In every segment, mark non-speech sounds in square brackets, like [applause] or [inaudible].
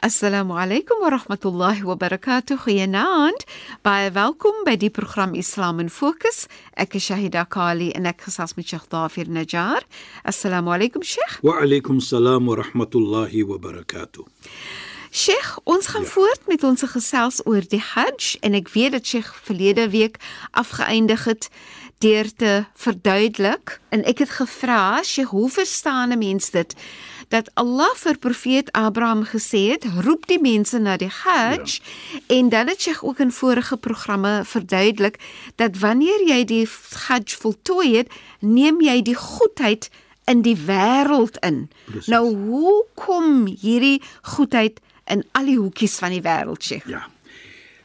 Assalamu alaykum wa rahmatullahi wa barakatuh. Goeienaand. Baie welkom by die program Islam in Fokus. Ek is Shahida Kali en ek gesels met Sheikh Dafir Najjar. Assalamu alaykum Sheikh. Wa alaykum salaam wa rahmatullahi wa barakatuh. Sheikh, ons gaan ja. voort met ons gesels oor die Hajj en ek weet dat Sheikh verlede week afgeëindig het deur te verduidelik en ek het gevra, Sheikh, hoe verstaan 'n mens dit? Dat Allah vir profeet Abraham gesê het, roep die mense na die Hajj ja. en dan het Sheikh ook in vorige programme verduidelik dat wanneer jy die Hajj voltooi het, neem jy die goedheid in die wêreld in. Precies. Nou hoe kom hierdie goedheid in al die hoekies van die wêreld, Sheikh? Ja.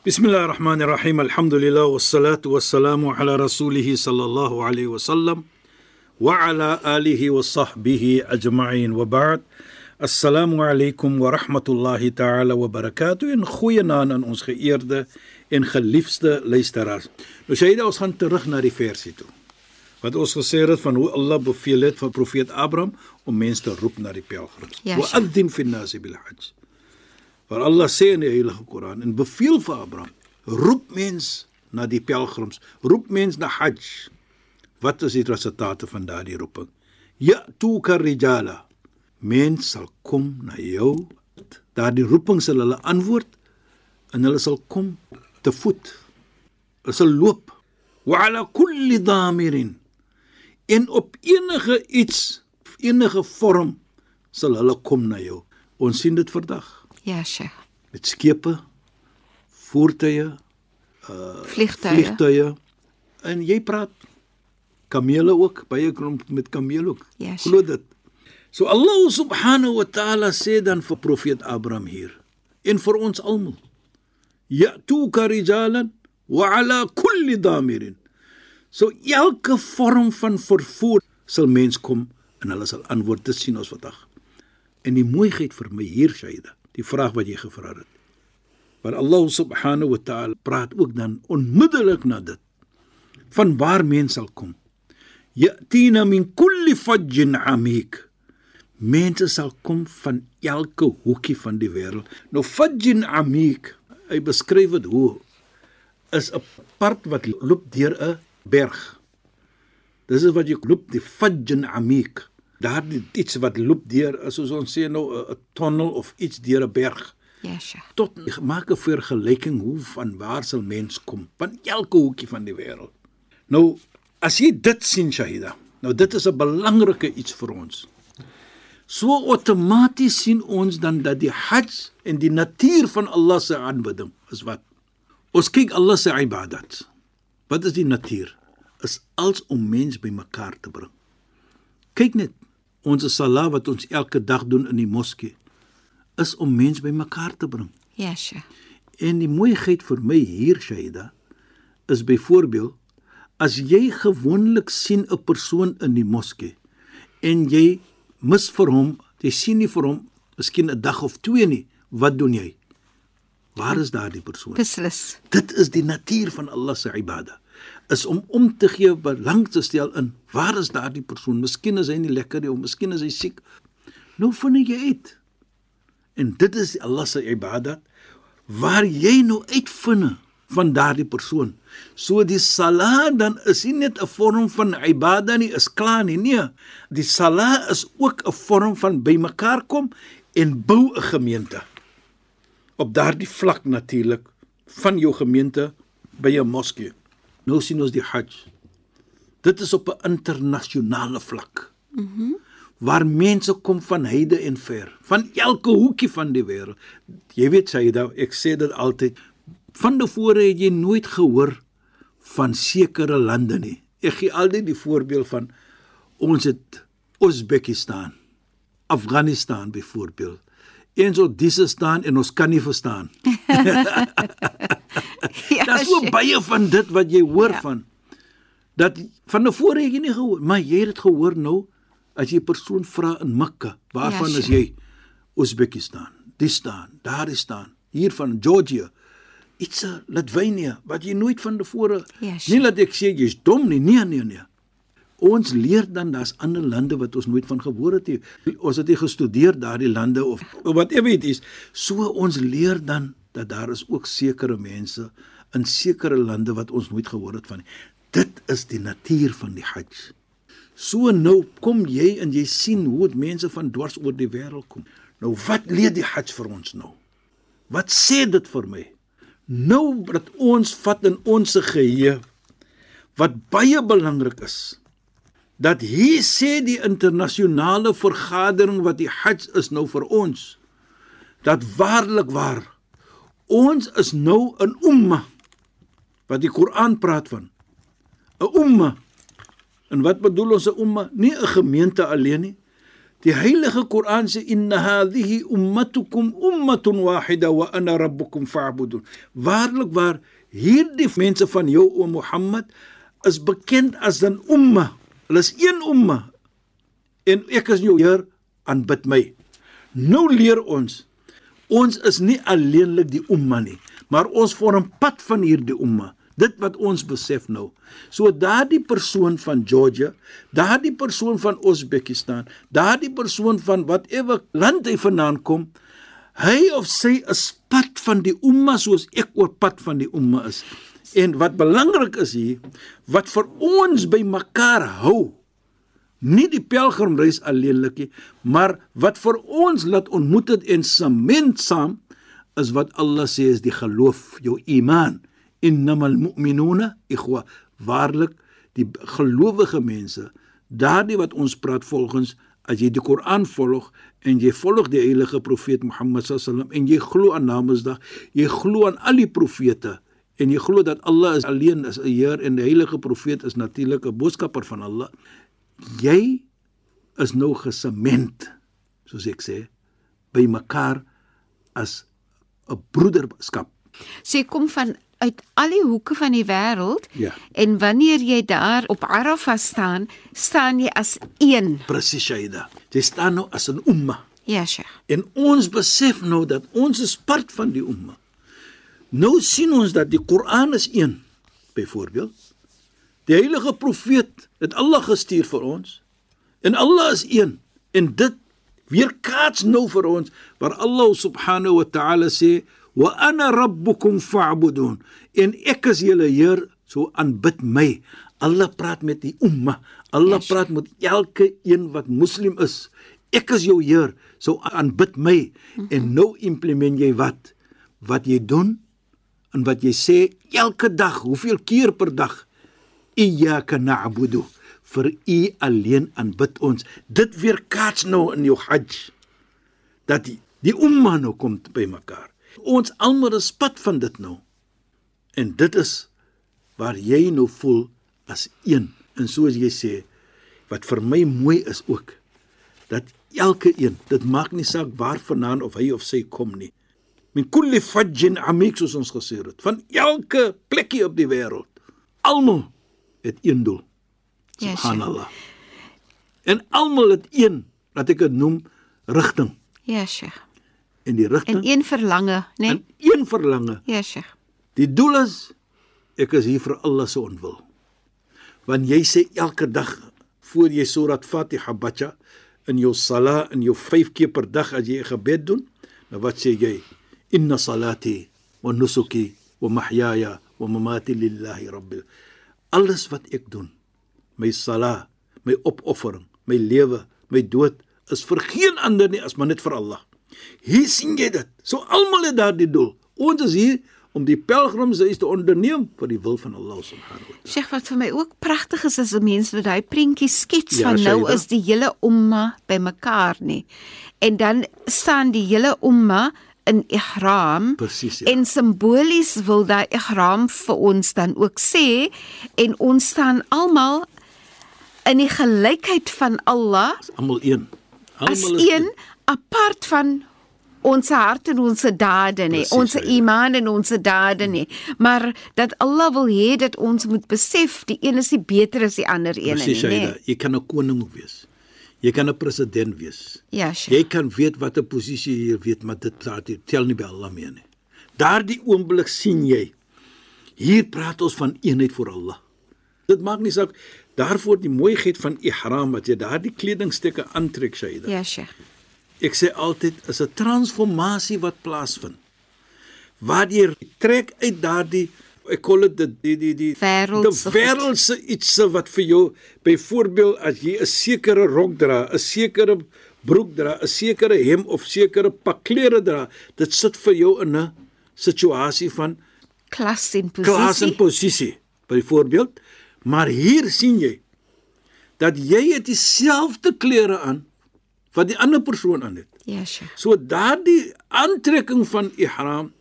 Bismillahirrahmanirrahim. Alhamdulillah wassalatu wassalamu ala rasulih sallallahu alayhi wasallam. وعلى آله وصحبه أجمعين وبعد السلام عليكم ورحمة الله تعالى وبركاته en goeie naand aan ons geëerde en geliefde luisteraars. Nou Shaida ons gaan terug na die versie toe. Wat ons gesê het van hoe Allah beveel het vir profeet Abraham om mense te roep na die pelgrims. Wa adzim fi an-nas bil hajj. Waar Allah sê in die Heilige Koran en beveel vir Abraham, roep mense na die pelgrims, roep mense na hajj. Wat is die resultate van daardie roeping? Ya tu karijala. Mens sal kom na jou. Daardie roeping sal hulle antwoord en hulle sal kom te voet. Hulle sal loop. Wa ala kulli damirin. En op enige iets, enige vorm sal hulle kom na jou. Ons sien dit vandag. Ja, Sheikh. Met skepe, voertuie, uh vliegtuie. vliegtuie. En jy praat kamele ook, baie klomp met kamele ook. Ja, Glo dit. So Allah subhanahu wa ta'ala sê dan vir profeet Abraham hier en vir ons almal. Ya'tuka rijalan wa ala kulli damirin. So elke vorm van vervoer sal mens kom en hulle sal antwoord te sien ons vandag. En die mooiheid vir my hier Shaida, die vraag wat jy gevra het. Maar Allah subhanahu wa ta'ala praat ook dan onmiddellik na dit van waar mens sal kom yatina min kulli fajjin amik mense sal kom van elke hoekie van die wêreld nou fajjin amik hy beskryf dit hoe is 'n pad wat loop deur 'n berg. Dis is wat jy loop die fajjin amik daar dit iets wat loop deur soos ons sê nou 'n tunnel of iets deur 'n berg. Ja, sja. Tot maak 'n vergelyking hoe van waar sal mens kom van elke hoekie van die wêreld. Nou As jy dit sien Shahida, nou dit is 'n belangrike iets vir ons. So outomaties sien ons dan dat die Hajj en die natuur van Allah se aanbidding is wat ons kyk Allah se ibadat. Wat is die natuur? Is als om mens bymekaar te bring. Kyk net, ons salat wat ons elke dag doen in die moskee is om mens bymekaar te bring. Ja, sja. En die mooiheid vir my hier Shahida is byvoorbeeld as jy gewoonlik sien 'n persoon in die moskee en jy mis vir hom, jy sien nie vir hom miskien 'n dag of twee nie, wat doen jy? Waar is daardie persoon? Beslis. Dit is die natuur van Allah se ibada. Is om om te gee, belang te stel in waar is daardie persoon? Miskien is hy nie lekker nie of miskien is hy siek. Nou vind jy uit. En dit is Allah se ibada waar jy nou uitvind van daardie persoon. So die salat dan is nie net 'n vorm van ibada nie, is klaar nie. Nee, die salat is ook 'n vorm van bymekaar kom en bou 'n gemeente. Op daardie vlak natuurlik van jou gemeente by 'n moskee. Nou sien ons die Hajj. Dit is op 'n internasionale vlak. Mhm. Mm waar mense kom van heide en ver, van elke hoekie van die wêreld. Jy weet Saida, ek sê dit altyd, van tevore het jy nooit gehoor van sekere lande nie. Ek gee altyd die voorbeeld van ons het Uzbekistan, Afghanistan byvoorbeeld. Eens op disse staan en ons kan nie verstaan. [laughs] ja, Daar's so baie van dit wat jy hoor Ja. van dat van tevore het jy nie gehoor, maar jy het dit gehoor nou as jy 'n persoon vra in Mekka, waarvan Ja, is jy? Uzbekistan, dis staan, daar is staan, hier van Georgia. Iets a Lithuania wat jy nooit van tevore Ja, Sheikh. nie laat ek sê jy's dom nie, nee nee nee. Ons leer dan daar's ander lande wat ons nooit van gehoor het nie. Ons het nie gestudeer daardie lande of whatever it is. So ons leer dan dat daar is ook sekere mense in sekere lande wat ons nooit gehoor het van nie. Dit is die natuur van die Hajj. So nou kom jy en jy sien hoe dit mense van dwars oor die wêreld kom. Nou wat leer die Hajj vir ons nou? Wat sê dit vir my? Nou dat ons vat in ons geheue wat baie belangrik is dat hier sê die internasionale vergadering wat die Hajj is nou vir ons dat waarlik waar ons is nou 'n umma wat die Koran praat van. 'n umma. En wat bedoel ons 'n umma? Nie 'n gemeente alleen nie die heilige Koran sê inna hadhihi ummatukum ummatun wahida wa ana rabbukum fa'budun. Waarlik waar hierdie mense van jou o Mohammed is bekend as 'n umma hulle is een umma en ek is jou Heer aanbid my. Nou leer ons ons is nie alleenlik die umma nie maar ons vorm pad van hierdie umma dit wat ons besef nou so daardie persoon van Georgia daardie persoon van Uzbekistan daardie persoon van whatever land hy vandaan kom hy of sy is pad van die umma soos ek ook pad van die umma is en wat belangrik is hier wat vir ons by mekaar hou nie die pelgrimreis alleenlik nie, maar wat vir ons laat ontmoet het en sement saam is wat Allah sê is die geloof, jou iman. Innamal mu'minuna ikhwa. Waarlik die gelowige mense, daardie wat ons praat volgens as jy die Koran volg en jy volg die heilige profeet Mohammed sallam en jy glo aan Namedsdag, jy glo aan al die profete en jy glo dat Allah is alleen is 'n Heer en die heilige profeet is natuurlik 'n boodskapper van Allah jy is nou gesement soos ek sê by mekaar as 'n broederskap jy kom van uit al die hoeke van die wêreld Ja. en wanneer jy daar op Arafah staan, staan jy as een. presies Shaida jy staan nou as 'n umma Ja, Sheikh. en ons besef nou dat ons is part van die umma nou sien ons dat die Koran is een byvoorbeeld die heilige profeet het Allah gestuur vir ons en Allah is een en dit weerkaats nou vir ons waar Allah subhanahu wa ta'ala sê wa ana rabbukum fa'budun. En ek is julle Heer so aanbid my. Allah praat met die umma Allah Yes. praat met elke een wat moslim is. Ek is jou Heer so aanbid my. En nou implement jy wat? Wat jy doen en wat jy sê elke dag hoeveel keer per dag? Iyyaka na'budu. Vir u alleen aanbid ons. Dit weerkaats nou in jou hajj. Dat die, die umma nou kom by mekaar ons almal is pad van dit nou. En dit is waar jy nou voel as een. En soos jy sê wat vir my mooi is ook dat elke een dit maak nie saak waar vandaan of hy of sy kom nie. Min kulli fajjin amik soos ons gesê het van elke plekkie op die wêreld almal het een doel. Ja, subhanallah. En almal het een wat ek dit noem rigting. Ja, Sheikh. En die En rigting een verlange, né? en Nee? een verlange Ja, Sheikh. Die doel is ek is hier vir Allah se ontwil. Want jy sê elke dag voor jy Surat Fatiha bacha in jou sala in jou 5 keer per dag as jy 'n gebed doen, dan wat sê jy? Inna salati wa nusuki wa mahyaya wa mamati lillahi rabbil. Alles wat ek doen, my sala, my opoffering, my lewe, my dood is vir geen ander nie as maar net vir Allah. Hier sien jy dit. So almal het daardie doel. Ons is hier om die pelgrimsreis te onderneem vir die wil van Allah subhanahu wa ta'ala. Sheikh, wat vir my ook pragtig is is 'n mens wat daai prentjie skets Ja, van nou Shaida. is die hele umma bymekaar nie. En dan staan die hele umma in ihram. Presies, ja. En simbolies wil daai ihram vir ons dan ook sê en ons staan almal in die gelykheid van Allah Almal een. Almal is een apart van ons hart en ons dade nie, Presies, ons ja. iman en ons dade nie, maar dat Allah wil hê dat ons moet besef die een is nie beter as die ander een nie, Presies, Shaida. nee. Jy kan 'n koning wees. Jy kan 'n president wees. Ja, Sheikh. Jy kan weet watter posisie jy weet, maar dit praat jy tel nie by Allah mee nie. Daardie oomblik sien jy hier praat ons van eenheid vir Allah. Dit maak nie saak daarvoor die mooiheid van ihram wat jy daardie kledingstukke aantrek Shaida. Ja, Sheikh. Ek sê altyd is 'n transformasie wat plaasvind. Waar jy trek uit daardie ek call dit die die die die Wêreldse iets wat vir jou byvoorbeeld as jy 'n sekere rok dra, 'n sekere broek dra, 'n sekere hem of sekere pak klere dra, dit sit vir jou in 'n situasie van Klas en klas en posisie. posisie byvoorbeeld maar hier sien jy dat jy het dieselfde klere aan wat die ander persoon aan het Ja, Sheikh. So daardie aantrekking van ihram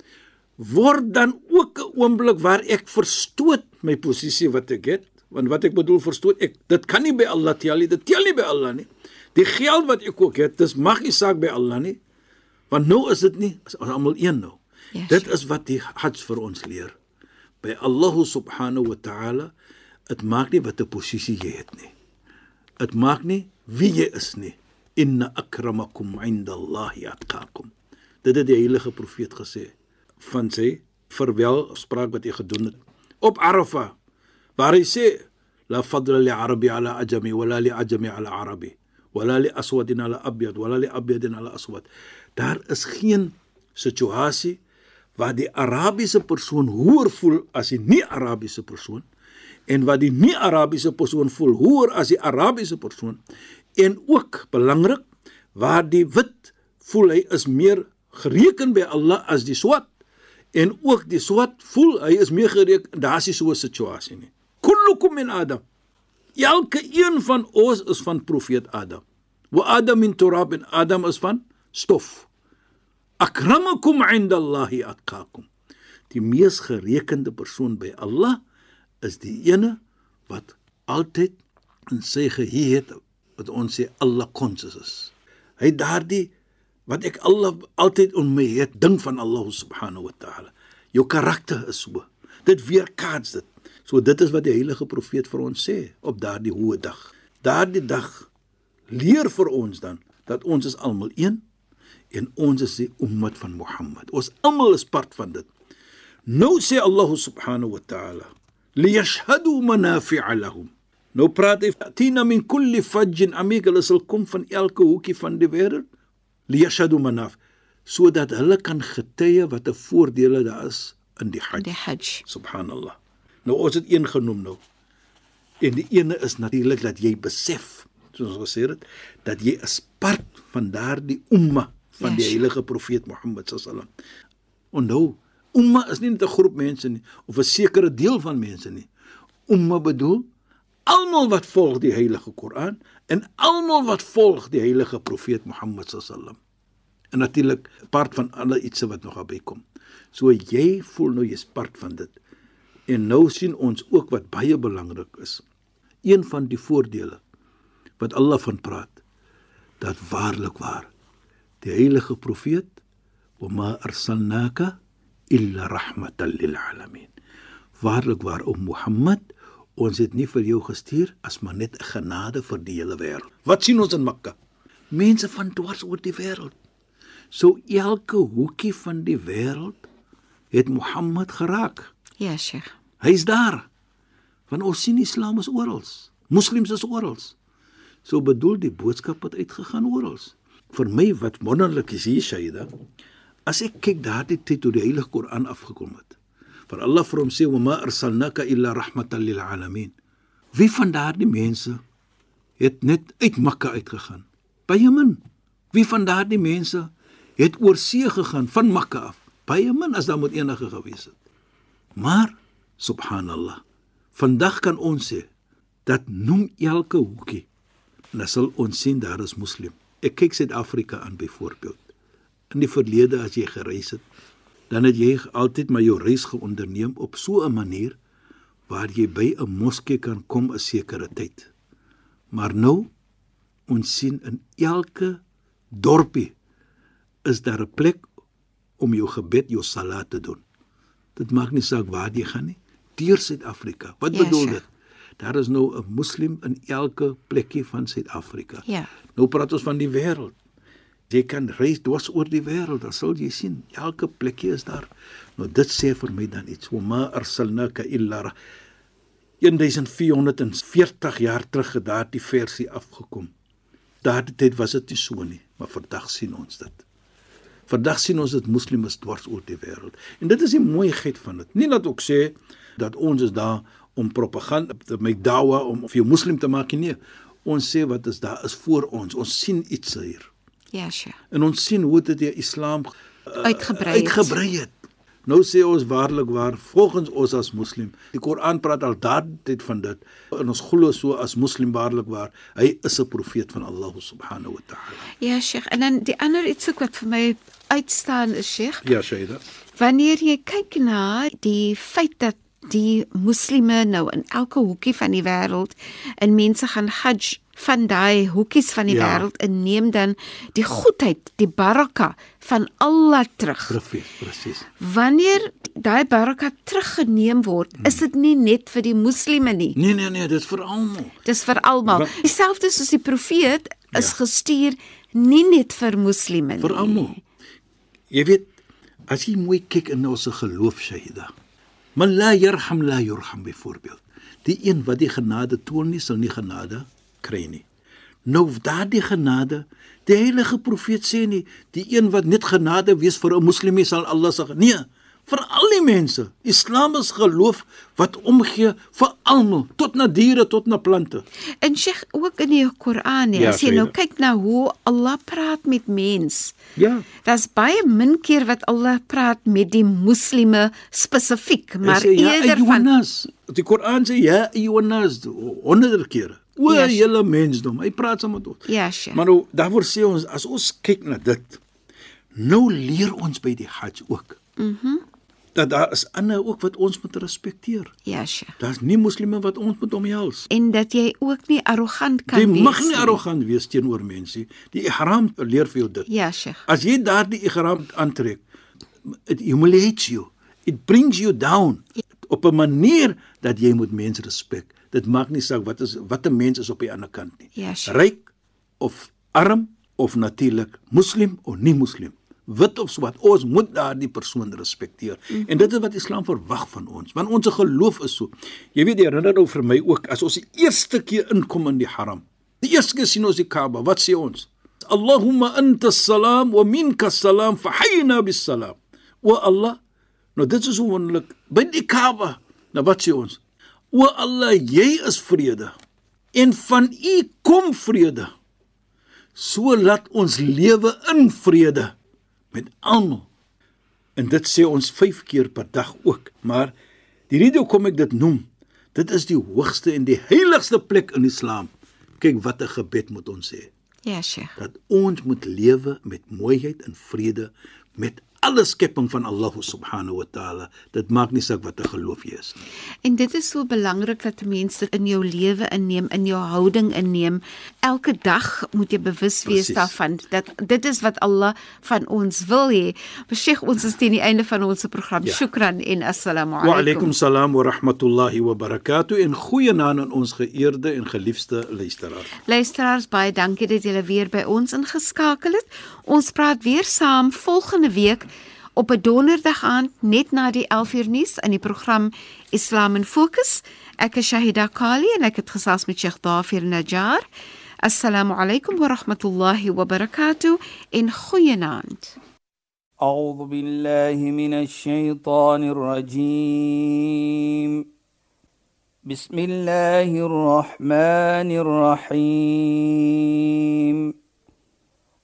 word dan ook 'n oomblik waar ek verstoot my posisie wat ek het, want wat ek bedoel verstoot ek dit kan nie by Allah tel nie, dit tel nie by Allah nie. Die geld wat ek ook het, dis mag nie saak by Allah nie. Want nou is dit nie is almal een nou. Ja, dit is wat die Hajj vir ons leer. By Allah subhanahu wa ta'ala, dit maak nie wat 'n posisie jy het nie. Dit maak nie wie jy is nie. Inna akramakum indallahi atqakum. Dit het die heilige profeet gesê van sy verwel spraak wat hy gedoen het op Arafah waar hy sê la fadla li arabi ala ajami wala li ajami ala arabi wala li aswadin ala abyad wala li abyadin ala aswad. Daar is geen situasie waar die Arabiese persoon hoër voel as die nie-Arabiese persoon en wat die nie-Arabiese persoon voel hoër as die Arabiese persoon en ook belangrik waar die wit voel hy is meer gereken by Allah as die swart en ook die swart voel hy is meer gereken daar's nie so 'n situasie nie. Kullukum min adam. Elke een van ons is van profeet Adam. Wa adam min turab en Adam is van stof. Akramakum indallahi atqakum die mees gerekende persoon by Allah is die ene wat altyd in sy geheue het wat ons sê Allah conscious is hy daardie wat ek Allah altyd om my het ding van Allah subhanahu wa taala jou karakter is so dit weerkaats dit so dit is wat die heilige profeet vir ons sê op daardie hoë dag daardie dag leer vir ons dan dat ons is almal een en ons is die ummat van Mohammed. Ons almal is part van dit. Nou sê Allah subhanahu wa ta'ala, liyashhadu manafi'a lahum. Nou praat hy tina min kulli fajjin amik, hulle sal kom van elke hoekie van die wêreld. Liyashhadu manaf sodat hulle kan getuie wat 'n voordele daar is in die Hajj. Die Hajj. Subhanallah. Nou ons het een genoem nou. En die ene is natuurlik dat jy besef, soos ons gesê het, dat jy is part van daardie umma van die Yes. heilige profeet Mohammed sallam. Onthou, umma is nie net 'n groep mense nie of 'n sekere deel van mense nie. Umma bedoel almal wat volg die heilige Koran en almal wat volg die heilige profeet Mohammed sallam. En natuurlik part van alle ietsie wat nog daarby kom. So jy voel nou jy's part van dit. En nou sien ons ook wat baie belangrik is. Een van die voordele wat Allah van praat dat waarlik waar die heilige profeet wama arsalnaka illa rahmatan lil alamin. Waarlik waar o Mohammed, ons het nie vir jou gestuur as maar net 'n genade vir die hele wêreld. Wat sien ons in Mekka? Mense van dwars oor die wêreld. So elke hoekie van die wêreld het Mohammed geraak. Ja, Sheikh. Hy's daar. Want ons sien Islam is oral. Moslems is oral. So bedoel die boodskap het uitgegaan oral. Vir my wat wonderlik is hier Shaida, as ek kyk daardie tyd toe die Heilige Koran afgekom het. Vir Allah vir hom sê wa ma arsalnaka illa rahmatan lil alamin. Wie van daardie mense het net uit Mekka uitgegaan? Baie min. Wie van daardie mense het oor see gegaan van Mekka af? Baie min as daar moet enige gewees het. Maar subhanallah, vandag kan ons sê dat noem elke hoekie en dan sal ons sien daar is moslim. Ek kyk Suid-Afrika aan byvoorbeeld. in die verlede as jy gereis het, dan het jy altyd maar jou reis geonderneem op so 'n manier waar jy by 'n moskee kan kom 'n sekere tyd. Maar nou ons sien in elke dorpie is daar 'n plek om jou gebed, jou salat te doen. Dit maak nie saak waar jy gaan nie. Deur Suid-Afrika. Wat Ja, bedoel dit? Daar is nou 'n moslim in elke plekkie van Suid-Afrika. Ja. Nou praat ons van die wêreld. Jy kan reis dwars oor die wêreld, dan sal jy sien elke plekkie is daar. Nou dit sê vir my dan iets. Wa ma arsalnaka illa ra- 1440 jaar terug het daardie versie afgekom. Daardie tyd was dit nie so nie, maar vandag sien ons dit. Vandag sien ons dit moslims dwars oor die wêreld. En dit is die mooiheid van dit. Nie dat ek sê dat ons is daar om propaganda te maak dawa om of jy moslim te maak nie. Ons sê wat is daar is voor ons. Ons sien iets hier. Ja, Sheikh. En ons sien hoe dit die Islam uh, Uitgebrei het. uitgebrei het. Nou sê ons waarlik waar volgens ons as moslim. Die Koran praat al daardie van dit. En ons glo so as moslim waarlik waar. Hy is 'n profeet van Allah subhanahu wa ta'ala. Ja, Sheikh. En dan die ander iets ook wat vir my uitstaan is, Sheikh, Ja, Shaida. wanneer jy kyk na die feit dat die moslime nou in elke hoekie van die wêreld en mense gaan hajj van daai hoekies van die Ja. wêreld en neem dan die goedheid, die baraka van Allah terug. Profeet, presies. Wanneer daai baraka teruggeneem word, is dit nie net vir die moslime nie. Nee nee nee, dit is vir almal. Dis vir almal. Dieselfde soos die profeet is Ja. gestuur nie net vir moslime nie. Vir almal. Jy weet, as jy mooi kyk in ons geloof, Shaida. Man la yarham la yurham byvoorbeeld. Die een wat die genade toon nie, sal nie genade kry nie. Nou daardie genade, die heilige profeet sê nie, die een wat net genade wees vir 'n moslim nie, sal Allah sê nee, vir al die mense. Islam is geloof wat omgee vir almal, tot na diere, tot na plante. En Sheikh ook in die Koran, Ja, as jy nou kyk na hoe Allah praat met mens. Ja. Daar's baie min keer wat Allah praat met die moslime spesifiek, maar sê, ja, eerder van ayyuhannas. Die Koran sê ja, ayyuhannas honderde kere. O, Ja, julle mensdom. Hy praat saam met ons. Ja, Sheikh. Maar nou daarvoor sê ons as ons kyk na dit, nou leer ons by die Hajj ook. Mhm. Mm dat daar is ander ook wat ons moet respekteer. Ja, Sheikh. Daar's nie moslime wat ons moet omhels. En dat jy ook nie arrogant kan Jy wees. mag nie arrogant wees teenoor mense nie. Die ihram leer vir jou dit. Ja, Sheikh. As jy daardie ihram aantrek, it humiliates you. It brings you down op 'n manier dat jy moet mense respek. Dit maak nie saak wat is wat 'n mens is op die ander kant nie. Ja. Ryk of arm of natuurlik moslim of nie moslim. Wit of swart, ons moet daardie persoon respekteer. Mm -hmm. En dit is wat Islam verwag van ons, want ons geloof is so. Jy weet, herinner nou vir my ook as ons die eerste keer inkom in die haram. Die eerste keer sien ons die Kaaba, wat sê ons? Allahumma anta salam wa minka salam fahyna bis salam. O Allah, nou dit is wonderlik. By die Kaaba, nou wat sê ons? O Allah, jy is vrede en van U kom vrede. So laat ons lewe in vrede met almal. En dit sê ons 5 keer per dag ook. Maar die rede hoekom ek dit noem, dit is die hoogste en die heiligste plek in Islam. Kyk wat 'n gebed moet ons sê Ja, Sheikh. dat ons moet lewe met mooiheid en vrede met alle skepping van Allah subhanahu wa taala. Dit maak nie saak wat 'n geloof jy is nie. En dit is so belangrik dat mense in jou lewe inneem, in jou houding inneem. Elke dag moet jy bewus wees Presies. daarvan dat dit is wat Allah van ons wil hê. Sheikh, ons is teen die einde van ons program. Ja. Shukran en assalamu Wa alaykum. alaykum salaam wa rahmatullahi wa barakatuh en goeie naam aan ons geëerde en geliefde luisteraars. Luisteraars, baie dankie dat julle weer by ons ingeskakel het. Ons praat weer saam volgende week op 'n donderdag aand net na die 11uur nuus in die program Islam in Fokus. Ek is Shahida Kali en ek het gesels met Sheikh Dafir Najjar. Assalamu alaykum wa rahmatullahi wa barakatuh en goeienaand. أعوذ بالله من الشيطان الرجيم بسم الله الرحمن الرحيم